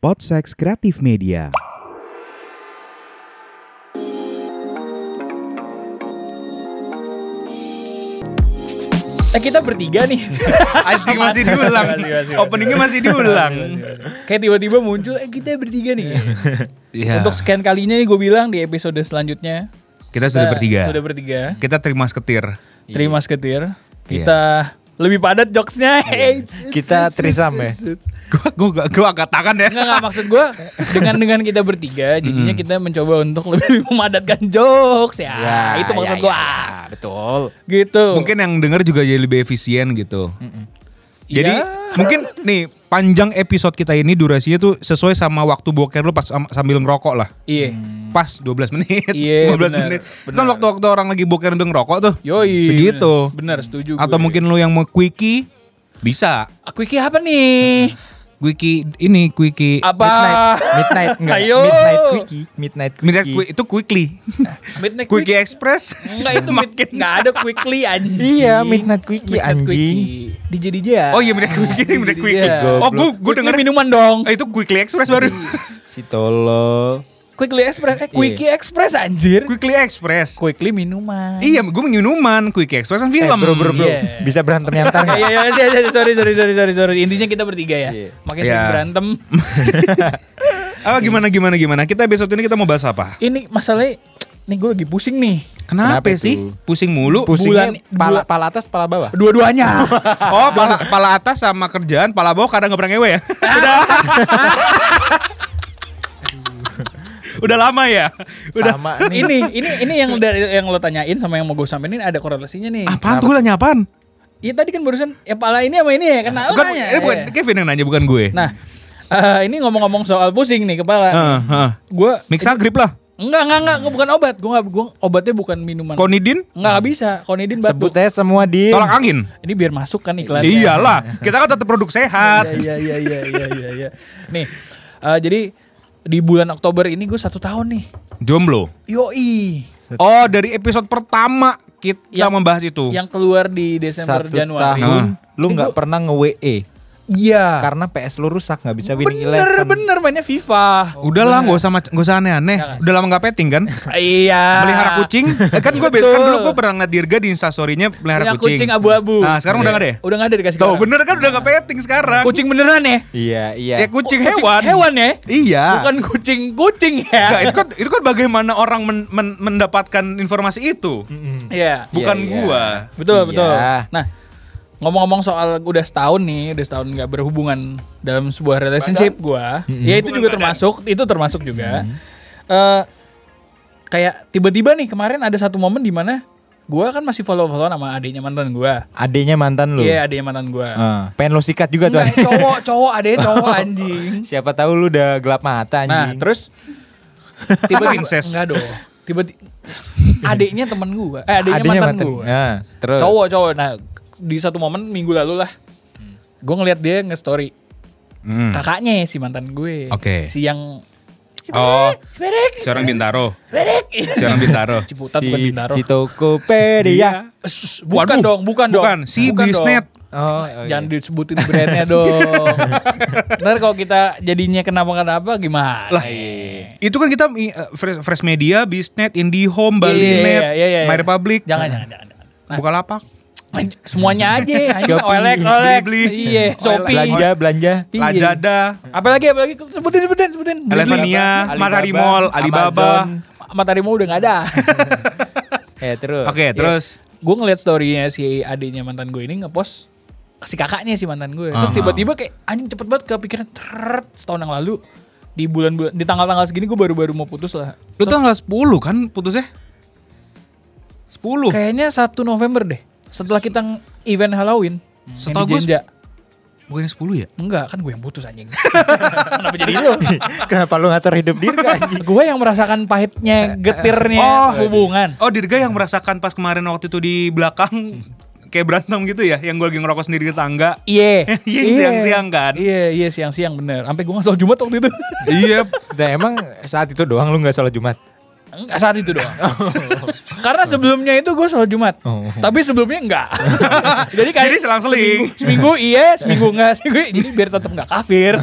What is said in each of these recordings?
Podsex Kreatif Media. Eh kita bertiga nih. Anjing masih diulang. Masih, masih, masih. Openingnya masih diulang. Kayak tiba-tiba muncul, eh kita bertiga nih. Iya. Untuk sekian kalinya nih gue bilang di episode selanjutnya. Kita sudah bertiga. Sudah bertiga. Kita terima seketir. Terima seketir. Kita lebih padat jokesnya. Eits, eits, Kita trisam ya? Gua gua gua, gua angkat tangan ya. Enggak, enggak maksud gue dengan dengan kita bertiga jadinya kita mencoba untuk lebih memadatkan jokes ya. itu maksud ya, gue. ya, betul. Gitu. Mungkin yang denger juga jadi lebih efisien gitu. Jadi Ya. mungkin nih panjang episode kita ini durasinya tuh sesuai sama waktu boker lu pas am- sambil ngerokok lah. Iya. Pas 12 menit, Iya, 15 benar, menit. benar. Kan waktu-waktu orang lagi boker sambil ngerokok tuh. Yoi. Segitu. Bener, setuju Atau gue. mungkin lu yang mau quickie bisa. Aku iki apa nih? Quickie ini quickie Apa? Midnight enggak? Ayo. Midnight quickie. Midnight quickie. Midnight qui- itu quickly. Midnight quickie Express. Enggak itu mid, enggak ada quickly anjing. Iya, midnight quickie, Midnight anjing. quickie. DJ DJ ya. Oh iya midnight quickie, ini midnight quickie. Iya. Oh gua gua Quickly denger minuman dong. Eh, itu quickly express baru. Si Tolo. Quickly Express, eh Quickie Express anjir. quickly express. Quickly minuman. Iya, gue minuman. Quickie express kan Eh, film. bro, bro, bro. Iya. Bisa berantem nyantar Ya, nggak? ya, ya, ya, ya, sorry, sorry, sorry, sorry, sorry. Intinya kita bertiga ya. Iya. Makanya Iya. sering berantem. Ah gimana gimana gimana? Kita besok ini kita mau bahas apa? Ini masalahnya, nih gue lagi pusing nih. Kenapa, Kenapa sih? tuh? Pusing mulu. Pusingnya Bulan- pala, pala atas, pala bawah. Dua-duanya. Oh, pala, pala atas sama kerjaan, pala bawah kadang nggak pernah ngewe ya? Udah. Lama ya? Udah. Sama nih. ini, ini, ini yang dari yang lo tanyain sama yang mau gue sampein ini ada korelasinya nih. Apaan tuh gue nanya apaan? Iya tadi kan barusan ya pala ini sama ini ya kan lo Bukan, nanya. eh, bukan ya. Kevin yang nanya bukan gue. Nah, eh, ini ngomong-ngomong soal pusing nih kepala. Heeh, heeh. Gue Mixagrip lah. enggak enggak enggak bukan obat. Gue enggak gua obatnya bukan minuman. Konidin, enggak enggak bisa. Konidin Sebut batuk. aja semua di tolak angin. Ini biar masuk kan iklan. Iyalah, kita kan tetap produk sehat. Iya iya iya iya iya iya. Nih, eh, jadi di bulan Oktober ini gue satu tahun nih. Jomblo. Yoi. Oh, dari episode pertama kita Yang- membahas itu. Yang keluar di Desember satu Januari. tahun. Lu Ini nggak pernah nge-WE Iya. karena PS lu rusak nggak bisa winning Bener eleven. bener mainnya FIFA. Udah lah, gak usah nggak usah aneh-aneh. Udah lama gak petting kan? Iya. Melihara kucing. Eh, kan gue kan dulu gue pernah ngeliat Dirga di instastorynya pelihara Punya kucing. kucing abu-abu. Nah, sekarang udah gak ada ya? Udah gak ada dikasih Tuh, orang. bener kan udah gak petting sekarang. Kucing beneran ya? Iya, iya. Ya kucing Kucing hewan. Hewan ya? Iya. Bukan kucing-kucing ya? Nggak, itu kan itu kan bagaimana orang men- men- mendapatkan informasi itu. Iya. Bukan Iya, iya. gua. Betul, Iya. betul. Nah, ngomong-ngomong soal udah setahun nih, udah setahun nggak berhubungan dalam sebuah relationship gua, ya itu juga termasuk, itu termasuk juga. Eh, kayak tiba-tiba nih kemarin ada satu momen di mana gua kan masih follow-follow sama adiknya mantan gua. Adenya mantan lu. Iya, adiknya mantan gua. Ah, pengen lu sikat juga tuh. Enggak, cowok, cowok, adiknya cowok anjing. Siapa tahu lu udah gelap mata Nah, anjing. terus tiba-tiba enggak dong. Tiba-tiba adiknya temen gua, eh adiknya, Adenya mantan, mantan. gua. Nah, terus. Cowok, cowok. Nah, di satu momen minggu lalu lah. Gue ngeliat dia nge-story Hmm. kakaknya si mantan gue. Oke. Si yang Oh, Berek, seorang Bintaro. Berek. Seorang Bintaro. Ciputat si, bukan Bintaro. si Tokopedia. Bukan Waduh, dong, bukan, dong. bukan. Si Bukan dong. Oh, Bisnet. oh, Jangan iya. disebutin brandnya dong. Ntar kalau kita jadinya kenapa-kenapa gimana? Lah, Iya. Itu kan kita uh, fresh, fresh Media, Bisnet, IndiHome, Iya, iya, Balinet, iya, iya, iya. My Republic, Jangan, jangan, jangan. jangan. Nah, Bukalapak, semuanya aja. Anjing, Shopee, OLX, OLX. Blibli. Iya, Shopee. belanja, belanja. Iya. Lazada, Apalagi, apalagi sebutin, sebutin, sebutin. Elevania, Matahari Mall, Alibaba. Matahari mau udah nggak ada. Ya, terus. Oke, terus gue ngeliat storynya si adiknya mantan gue ini ngepost si kakaknya si mantan gue. Terus tiba-tiba kayak anjing cepet banget kepikiran teret setahun yang lalu di bulan-bulan di tanggal-tanggal segini gue baru-baru mau putus lah. Lu tanggal 10 kan putusnya? 10. Kayaknya 1 November deh. Setelah kita event Halloween. yang Setahu gue Jenja. Bukannya 10 ya? Enggak, kan gue yang putus anjing. Kenapa jadi lu? Kenapa lu ngatur hidup diri anjing? gue yang merasakan pahitnya getirnya Oh. hubungan. Oh, Dirga yang merasakan pas kemarin waktu itu di belakang kayak berantem gitu ya, yang gue lagi ngerokok sendiri di tangga. Iya. Iya, siang-siang kan? Iya, iya siang-siang bener. Sampai gue nggak sholat Jumat waktu itu. iya. Dan emang saat itu doang lu nggak sholat Jumat? Enggak saat itu doang. Karena sebelumnya itu gue sholat Jumat. Oh. Tapi sebelumnya enggak. jadi kayak Jadi selang-seling. Seminggu, seminggu iya, seminggu enggak. Seminggu, jadi biar tetap enggak kafir.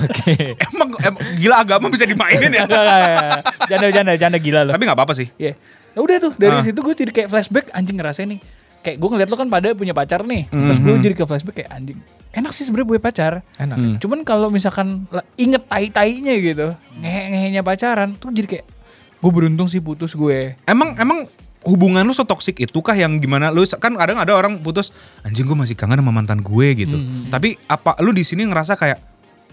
Emang, emang gila agama bisa dimainin ya? Enggak, enggak, enggak. Janda, janda, janda gila loh. Tapi nggak apa-apa sih. Iya. Ya udah tuh dari Ah. situ gue jadi kayak flashback anjing ngerasain nih. Kayak gue ngeliat lo kan pada punya pacar nih. Terus gue jadi ke flashback kayak anjing. Enak sih sebenarnya punya pacar. Enak. Hmm. Cuman kalau misalkan inget tai-tainya gitu, ngehe-ngehenya pacaran tuh jadi kayak gue beruntung sih putus gue. Emang emang hubungan lu setoksik itu kah yang gimana lu kan kadang ada orang putus anjing gue masih kangen sama mantan gue gitu. Tapi apa lu di sini ngerasa kayak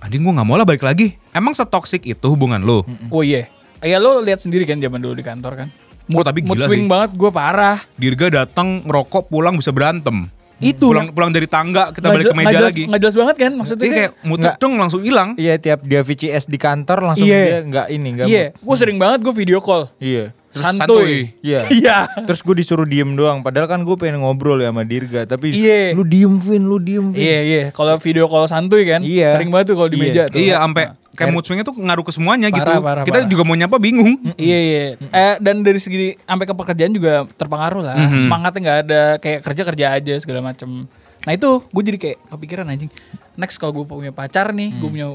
anjing gue nggak mau lah balik lagi. Emang setoksik itu hubungan lu? Oh iya. Ya lo lihat sendiri kan zaman dulu di kantor kan. Oh, tapi mood gila swing sih. banget gue parah. Dirga datang ngerokok pulang bisa berantem. Itu pulang pulang dari tangga kita balik ke meja lagi. nggak jelas banget kan maksudnya Iya kayak muter dong langsung hilang. Iya tiap dia VCS di kantor langsung Iya. dia nggak ini nggak Iya, gue sering banget gue video call. Iya. Terus santuy. Iya. Iya. Terus gue disuruh diem doang. Padahal kan gue pengen ngobrol ya sama Dirga. Tapi Iya. lu diem Vin, lu diem Vin. Iya iya, kalau video call santuy kan, Iya. sering banget tuh kalau di Iya. meja tuh. Iya sampai kayak mood swingnya tuh ngaruh ke semuanya Parah, gitu. parah, kita parah. juga mau nyapa bingung. Iya iya. Eh, dan dari segi sampai ke pekerjaan juga terpengaruh lah. Mhm. Semangatnya nggak ada kayak kerja kerja aja segala macem. Nah itu gue jadi kayak kepikiran anjing. Next kalau gue punya pacar nih, Hmm. gue punya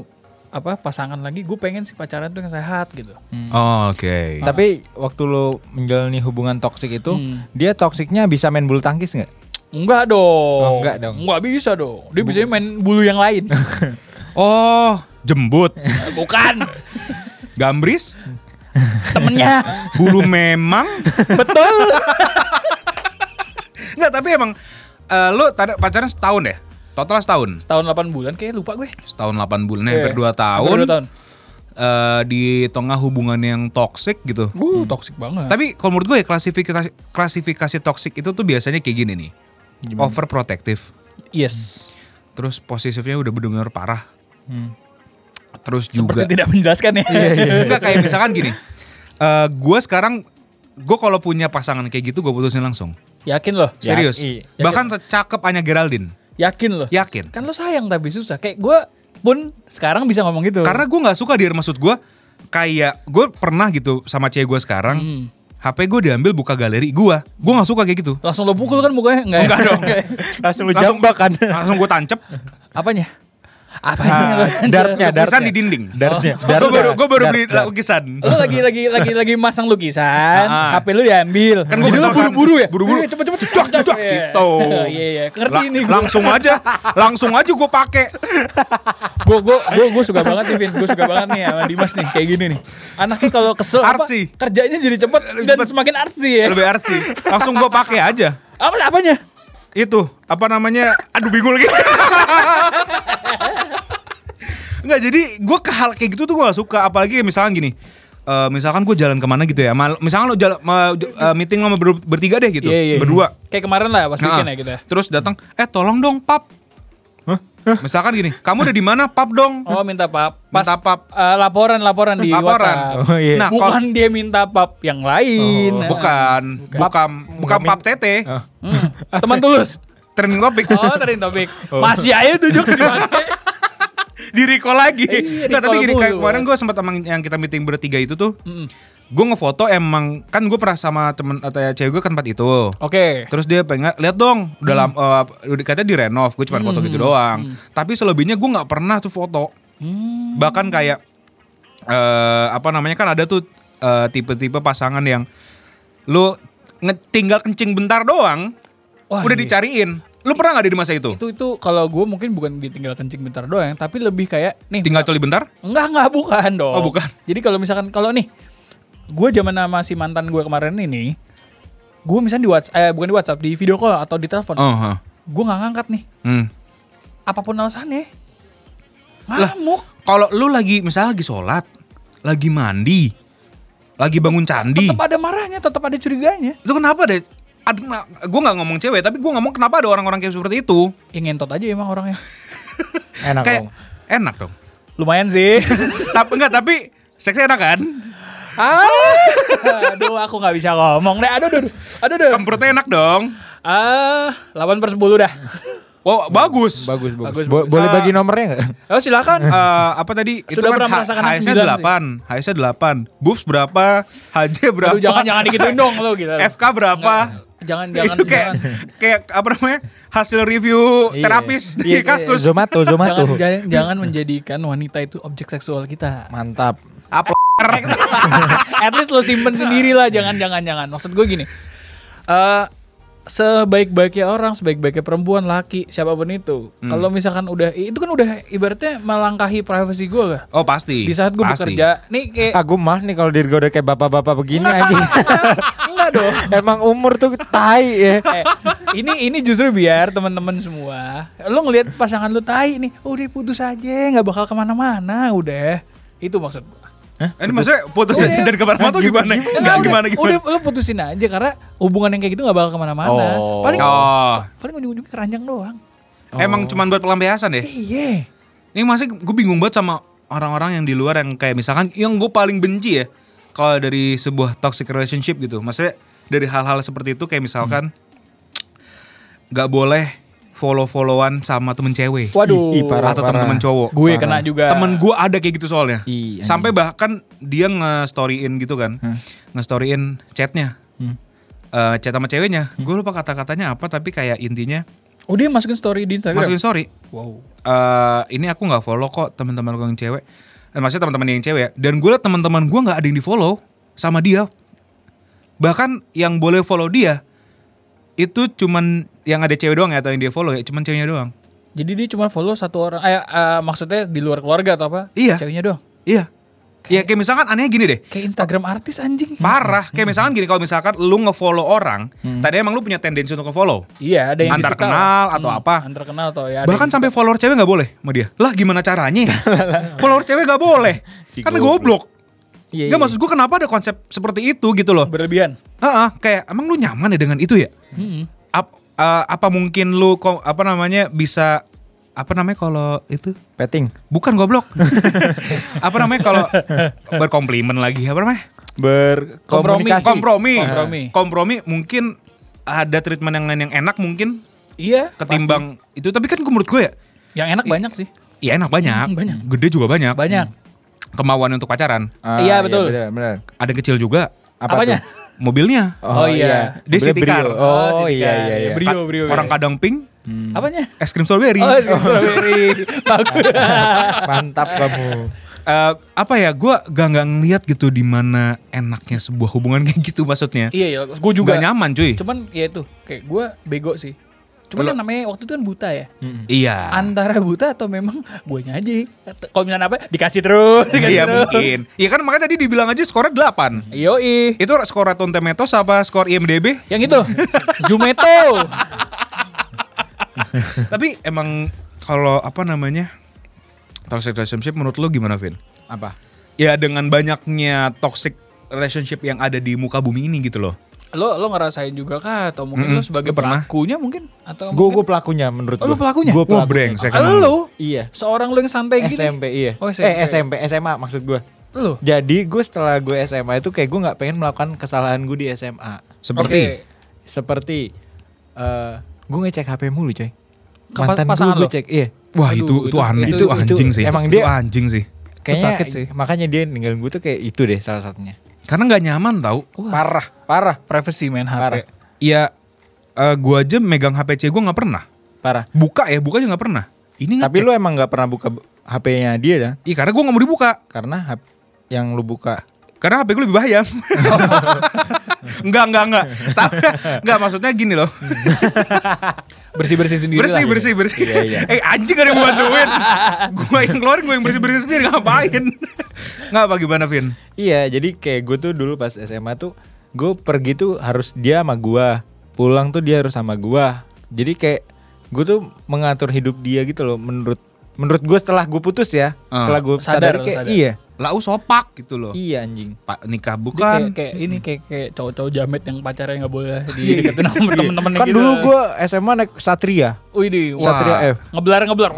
apa pasangan lagi, gue pengen sih pacaran tuh yang sehat gitu. Oh, Oke. Tapi waktu lu menjalani hubungan toksik itu, Hmm. dia toksiknya bisa main bulu tangkis nggak? Enggak dong. Oh, enggak dong. Enggak bisa dong. Dia bisa main bulu yang lain. Oh, jembut, Bukan gambris, temennya. bulu memang. Betul. Enggak, tapi emang eh, lu tadi pacaran setahun ya? Total setahun. Setahun 8 bulan kayak lupa gue. Setahun 8 bulan, Iya. hampir 2 tahun. Hampir dua tahun. eh, di tengah hubungan yang toksik gitu. Uh, toxic banget. Tapi kalau menurut gue ya klasifikasi klasifikasi toksik itu tuh biasanya kayak gini nih. Overprotective. yes. Terus posesifnya udah benar-benar parah. Hmm. Terus Seperti juga tidak menjelaskan ya. Enggak kayak misalkan gini. eh gue sekarang gue kalau punya pasangan kayak gitu gue putusin langsung. Yakin loh. Ya, Serius. iya. Bahkan secakep Anya Geraldine. Yakin loh. Yakin. Kan lo sayang tapi susah. Kayak gue pun sekarang bisa ngomong gitu. Karena gue nggak suka dia maksud gue kayak gue pernah gitu sama cewek gue sekarang. Hmm. HP gue diambil buka galeri gue. Gue nggak suka kayak gitu. langsung lo pukul kan mukanya? Enggak, Enggak dong. Langsung lu Langsung- jambak kan. Langsung gue tancep. Apanya? Ah, Apanya? dartnya, Lukisan dartnya. di dinding. Dartnya. Gue baru gue baru Dart, beli dart. lukisan. Lo lagi lagi lagi lagi masang lukisan, Ah. HP lu diambil. Kan misalkan- buru-buru ya? buru-buru. Iya, cepet-cepet Cedak, cedak, Iya. gitu. Iya iya, ngerti La- nih gua. langsung aja, langsung aja gue pakai. Gue gue gue gue suka banget nih Vin, gue suka banget nih sama Dimas nih kayak gini nih. Anaknya kalau kesel apa, Artsy. kerjanya jadi cepet dan cepet. semakin artsy ya. Lebih artsy. Langsung gue pakai aja. Apa apanya? Itu apa namanya? Aduh bingung lagi. Enggak jadi gue ke hal kayak gitu tuh gue gak suka apalagi misalkan gini. eh, misalkan gue jalan ke mana gitu ya, mal- misalkan lo jalan ma- eh, meeting sama ber- bertiga deh gitu, Iya, iya. berdua. Kayak kemarin lah pas Nah, weekend ya kita. Terus datang, eh tolong dong pap. Misalkan gini, kamu udah di mana pap dong? Oh minta pap. Pas, Minta pap. eh, laporan laporan di Laporan. WhatsApp. Oh, iya. Nah, bukan dia minta pap yang lain. Oh, bukan, bukan, bukan pap tete, Hmm, Teman tulus. trending topik. Oh, tadi topik. Masih aja tuh jokes dipakai. Di recall lagi. Iya, Nggak, tapi gini kayak kemarin gue sempat emang yang kita meeting bertiga itu tuh, Mm. gue ngefoto emang kan gue pernah sama temen atau ya, cewek gue kan tempat itu. Oke. Terus dia pengen lihat dong, udah Hmm. lama udah katanya direnov, gue cuma foto gitu doang. Tapi selebihnya gue nggak pernah tuh foto. Hmm. Bahkan kayak eh apa namanya kan ada tuh eh, tipe-tipe pasangan yang lu tinggal kencing bentar doang, Wah, udah iya. dicariin. Lu pernah nggak ada di masa itu? Itu itu kalau gue mungkin bukan ditinggal kencing bentar doang, tapi lebih kayak nih. Tinggal coli bentar? Enggak enggak bukan dong. Oh, bukan. Jadi kalau misalkan kalau nih, gue zaman sama si mantan gue kemarin ini, gue misalnya di WhatsApp, eh bukan di WhatsApp, di video call atau di telepon, Oh, huh. gue nggak ngangkat nih, Hmm. apa pun alasannya, ngamuk. Kalau lu lagi misalnya lagi sholat, lagi mandi, lagi bangun candi, Tetap ada marahnya, tetap ada curiganya. itu kenapa deh? Gue nggak ngomong cewek, tapi gue ngomong kenapa ada orang-orang kayak seperti itu? Ya ngentot aja emang orangnya. Enak kayak dong. enak dong. Lumayan sih. tapi enggak, tapi seksnya enak kan? ah, aduh aku nggak bisa ngomong deh. Aduh, aduh, aduh, aduh. Kemprutnya enak dong. Ah, 8 per 10 dah. Oh bagus. Bagus, bagus. Bagus, Bo- bagus. Boleh Ah. bagi nomornya nggak? Oh silakan. Eh, apa tadi itu Sudah kan HS-nya sembilan 8 HS-nya 8 Boobs berapa HJ berapa Aduh, jangan jangan digituin dong lo gitu. FK berapa Jangan jangan itu kayak jangan. kayak apa namanya hasil review Iya. terapis di Iya, kaskus Zomato, Zomato. Jangan, jangan, jangan menjadikan wanita itu objek seksual kita. Mantap. apa At least lo simpen sendiri lah, jangan jangan jangan. Maksud gue gini, eh sebaik-baiknya orang, sebaik-baiknya perempuan, laki, siapa pun itu, Hmm. kalau misalkan udah itu kan udah ibaratnya melangkahi privasi gue kan. oh pasti Di saat gue Pasti. bekerja, nih kayak Ah, gue malah nih kalau diri gue udah kayak bapak-bapak begini aja. Dong. Emang umur tuh tai ya. Eh, ini ini justru biar teman-teman semua, lo ngelihat pasangan lo tai nih, udah putus aja, nggak bakal ke mana-mana, udah. Itu maksud gue. Eh, ini maksudnya putus Udah. aja dari ke mana-mana tuh gimana? Enggak gimana gimana? Udah lo putusin aja karena hubungan yang kayak gitu nggak bakal ke mana-mana. Oh. Paling Oh, paling ujung-ujungnya keranjang doang. emang cuman buat pelampiasan deh. Iya. Ini masih gue bingung banget sama orang-orang yang di luar yang kayak misalkan yang gue paling benci ya kalau dari sebuah toxic relationship gitu. Maksudnya dari hal-hal seperti itu kayak misalkan nggak boleh follow-followan sama temen cewek Waduh. Ih, parah, atau temen-temen cowok. Gue Parah. kena juga. Temen gue ada kayak gitu soalnya. Sampai bahkan dia nge-storyin gitu kan. Nge-storyin chatnya. Hmm. Eh, chat sama ceweknya. Gue lupa kata-katanya apa tapi kayak intinya Oh dia masukin story di Instagram. masukin story. Wow. eh ini aku nggak follow kok teman-teman gue yang cewek. Eh, maksudnya teman-teman yang cewek ya. Dan gue liat teman-teman gue nggak ada yang di follow sama dia. Bahkan yang boleh follow dia itu cuman yang ada cewek doang ya atau yang dia follow ya cuman ceweknya doang. Jadi dia cuma follow satu orang. Eh, eh, maksudnya di luar keluarga atau apa? Iya. Ceweknya doang. Iya. Ya kayak misalkan anehnya gini deh. Kayak Instagram artis anjing. Parah. Kayak misalkan gini kalau misalkan lu nge-follow orang, tadi emang lu punya tendensi untuk nge-follow. Iya, ada yang Antar disuka kenal lah. atau Hmm, apa. Antar kenal atau ya. Bahkan sampai follower cewek nggak boleh sama dia. Lah gimana caranya? follower cewek nggak boleh. Si Karena goblok. goblok. Iya, Gak iya. maksud gue kenapa ada konsep seperti itu gitu loh. berlebihan. Heeh, kayak emang lu nyaman ya dengan itu ya? Hmm. Ap- eh, apa mungkin lu apa namanya bisa apa namanya kalau itu Petting. bukan goblok. apa namanya kalau berkomplimen lagi apa namanya? Berkomunikasi. Kompromi. Kompromi. Kompromi mungkin ada treatment yang lain yang enak mungkin Iya. ketimbang itu tapi kan menurut gue ya pasti. Yang enak banyak sih. ya enak banyak, Hmm, banyak. gede juga banyak, Banyak. kemajuan untuk pacaran. Iya, betul. benar, benar. Ada yang kecil juga Apa Apanya? tuh? mobilnya. Oh, iya. Dia city car. Oh, City iya iya iya. Brio, brio. Orang brio. kadang pink, Apanya? es krim strawberry. Oh, strawberry. Bagus. Mantap kamu. Eh, apa ya gue gak nggak ngeliat gitu di mana enaknya sebuah hubungan kayak gitu maksudnya iya, iya. Gue juga. Gak nyaman cuy Cuman ya itu, kayak gue bego sih. Cuman Kalau- yang namanya waktu itu kan buta ya. iya Antara buta atau memang guanya aja. Kalau misalnya apa? Dikasih terus, dikasih iya terus. mungkin iya kan makanya tadi dibilang aja skornya 8 Yoi. itu skor Rotten Tomatoes apa skor IMDb Yang itu. Zumeto. tapi emang kalau apa namanya toxic relationship menurut lo gimana Vin Apa? ya dengan banyaknya toxic relationship yang ada di muka bumi ini gitu loh lo lo ngerasain juga kah atau mungkin Mm-mm, lo sebagai lo pernah. pelakunya mungkin atau Gue mungkin gue pelakunya menurut Oh, lu gua. pelakunya? Gue wah pelakunya. emang. lo Iya. seorang lo yang santai gini SMP iya. Oh, SMP. Eh SMP SMA maksud gue. lo Jadi gue setelah gue SMA itu kayak gue nggak pengen melakukan kesalahan gue di SMA. seperti Oke. Seperti eh gue ngecek HP mulu coy. Mantan gue lo? cek iya. wah Aduh, itu itu, itu- aneh itu, itu- anjing itu- sih emang itu dia- anjing sih Kayaknya sakit sih. makanya dia ninggalin gue tuh kayak itu deh salah satunya. karena nggak nyaman tau Parah, parah, privacy main HP Parah. ya eh, gua aja megang HPC gua nggak pernah parah. buka ya buka aja nggak pernah ini Tapi lu emang nggak pernah buka HP-nya dia dah. Iya karena gua nggak mau dibuka Karena yang lu buka karena HP gue lebih bahaya. enggak enggak enggak. Tapi enggak maksudnya gini loh. bersih bersih sendiri bersih lah. bersih bersih. Iya, iya. Eh anjing ada yang bantuin. gua yang keluarin gua yang bersih bersih sendiri ngapain? Enggak apa gimana Vin? Iya, jadi kayak gue tuh dulu pas SMA tuh gue pergi tuh harus dia sama gua. Pulang tuh dia harus sama gua. Jadi kayak gue tuh mengatur hidup dia gitu loh menurut menurut gue setelah gue putus ya. Ah. Setelah gue Sadar sadar, kayak sadar. iya. Lau sopak gitu loh. Iya anjing. Pak nikah Dia bukan. kayak, kayak ini kayak kayak cowok-cowok jamet yang pacarnya nggak boleh dideketin sama temen-temennya Kan gitu. dulu gue SMA naik Satria. Wih di Satria F. ngebelar ngebelar.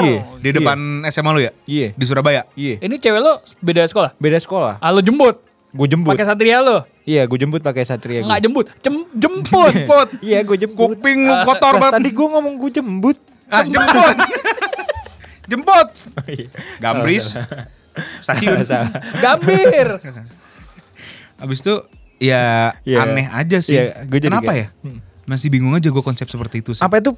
Iya. Di depan SMA lu ya? Iya. Di Surabaya. Iya. Ini cewek lo beda sekolah? Beda sekolah. Ah lo jemput. gue jemput. Pakai satria lo? Iya, gue jemput pakai satria gue. Enggak jemput, Jem- jemput. Jemput. Iya, gue jemput. Kuping lu kotor banget. Tadi gue ngomong gue jemput. Ah, jemput. jemput. Oh, iya. Gambris. Stasiun. Salah. Gambir. Abis itu ya Iya. aneh aja sih. Gua jadi Kenapa kayak- ya? Masih bingung aja gue konsep seperti itu sih. Apa itu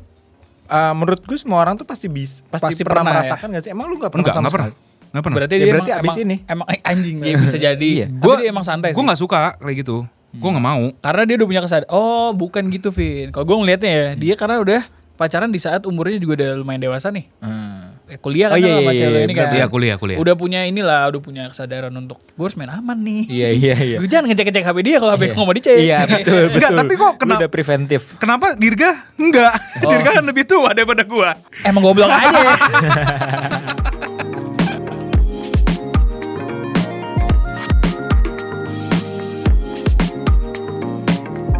uh, menurut gue semua orang tuh pasti bisa pasti, Pasti pernah, pernah ya. merasakan gak sih? Emang lu gak pernah Enggak, sama enggak pernah. sekali? Enggak pernah. Berarti Ya, dia berarti emang, abis emang, ini. emang eh, anjing ya bisa jadi. Iya. Dia emang santai Gue nggak suka kayak gitu. Gue nggak mau. Karena dia udah punya kesadaran. Oh, bukan gitu, Vin. Kalau gue ngelihatnya ya, dia karena udah pacaran di saat umurnya juga udah lumayan dewasa nih. Eh, kuliah kan Oh, iya, sama iya, cewek iya, ini kan. Iya kuliah kuliah. Udah punya inilah, udah punya kesadaran untuk gue harus main aman nih. Iya, iya, iya. Gue jangan ngecek-ngecek HP dia kalau HP Iya. mau dicek. Iya, betul, betul. Enggak, tapi kok Lu kena- udah preventif. Kenapa Dirga? Enggak. Oh. Dirga kan lebih tua daripada gua. Emang goblok aja.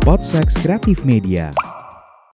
Podsex Kreatif Media.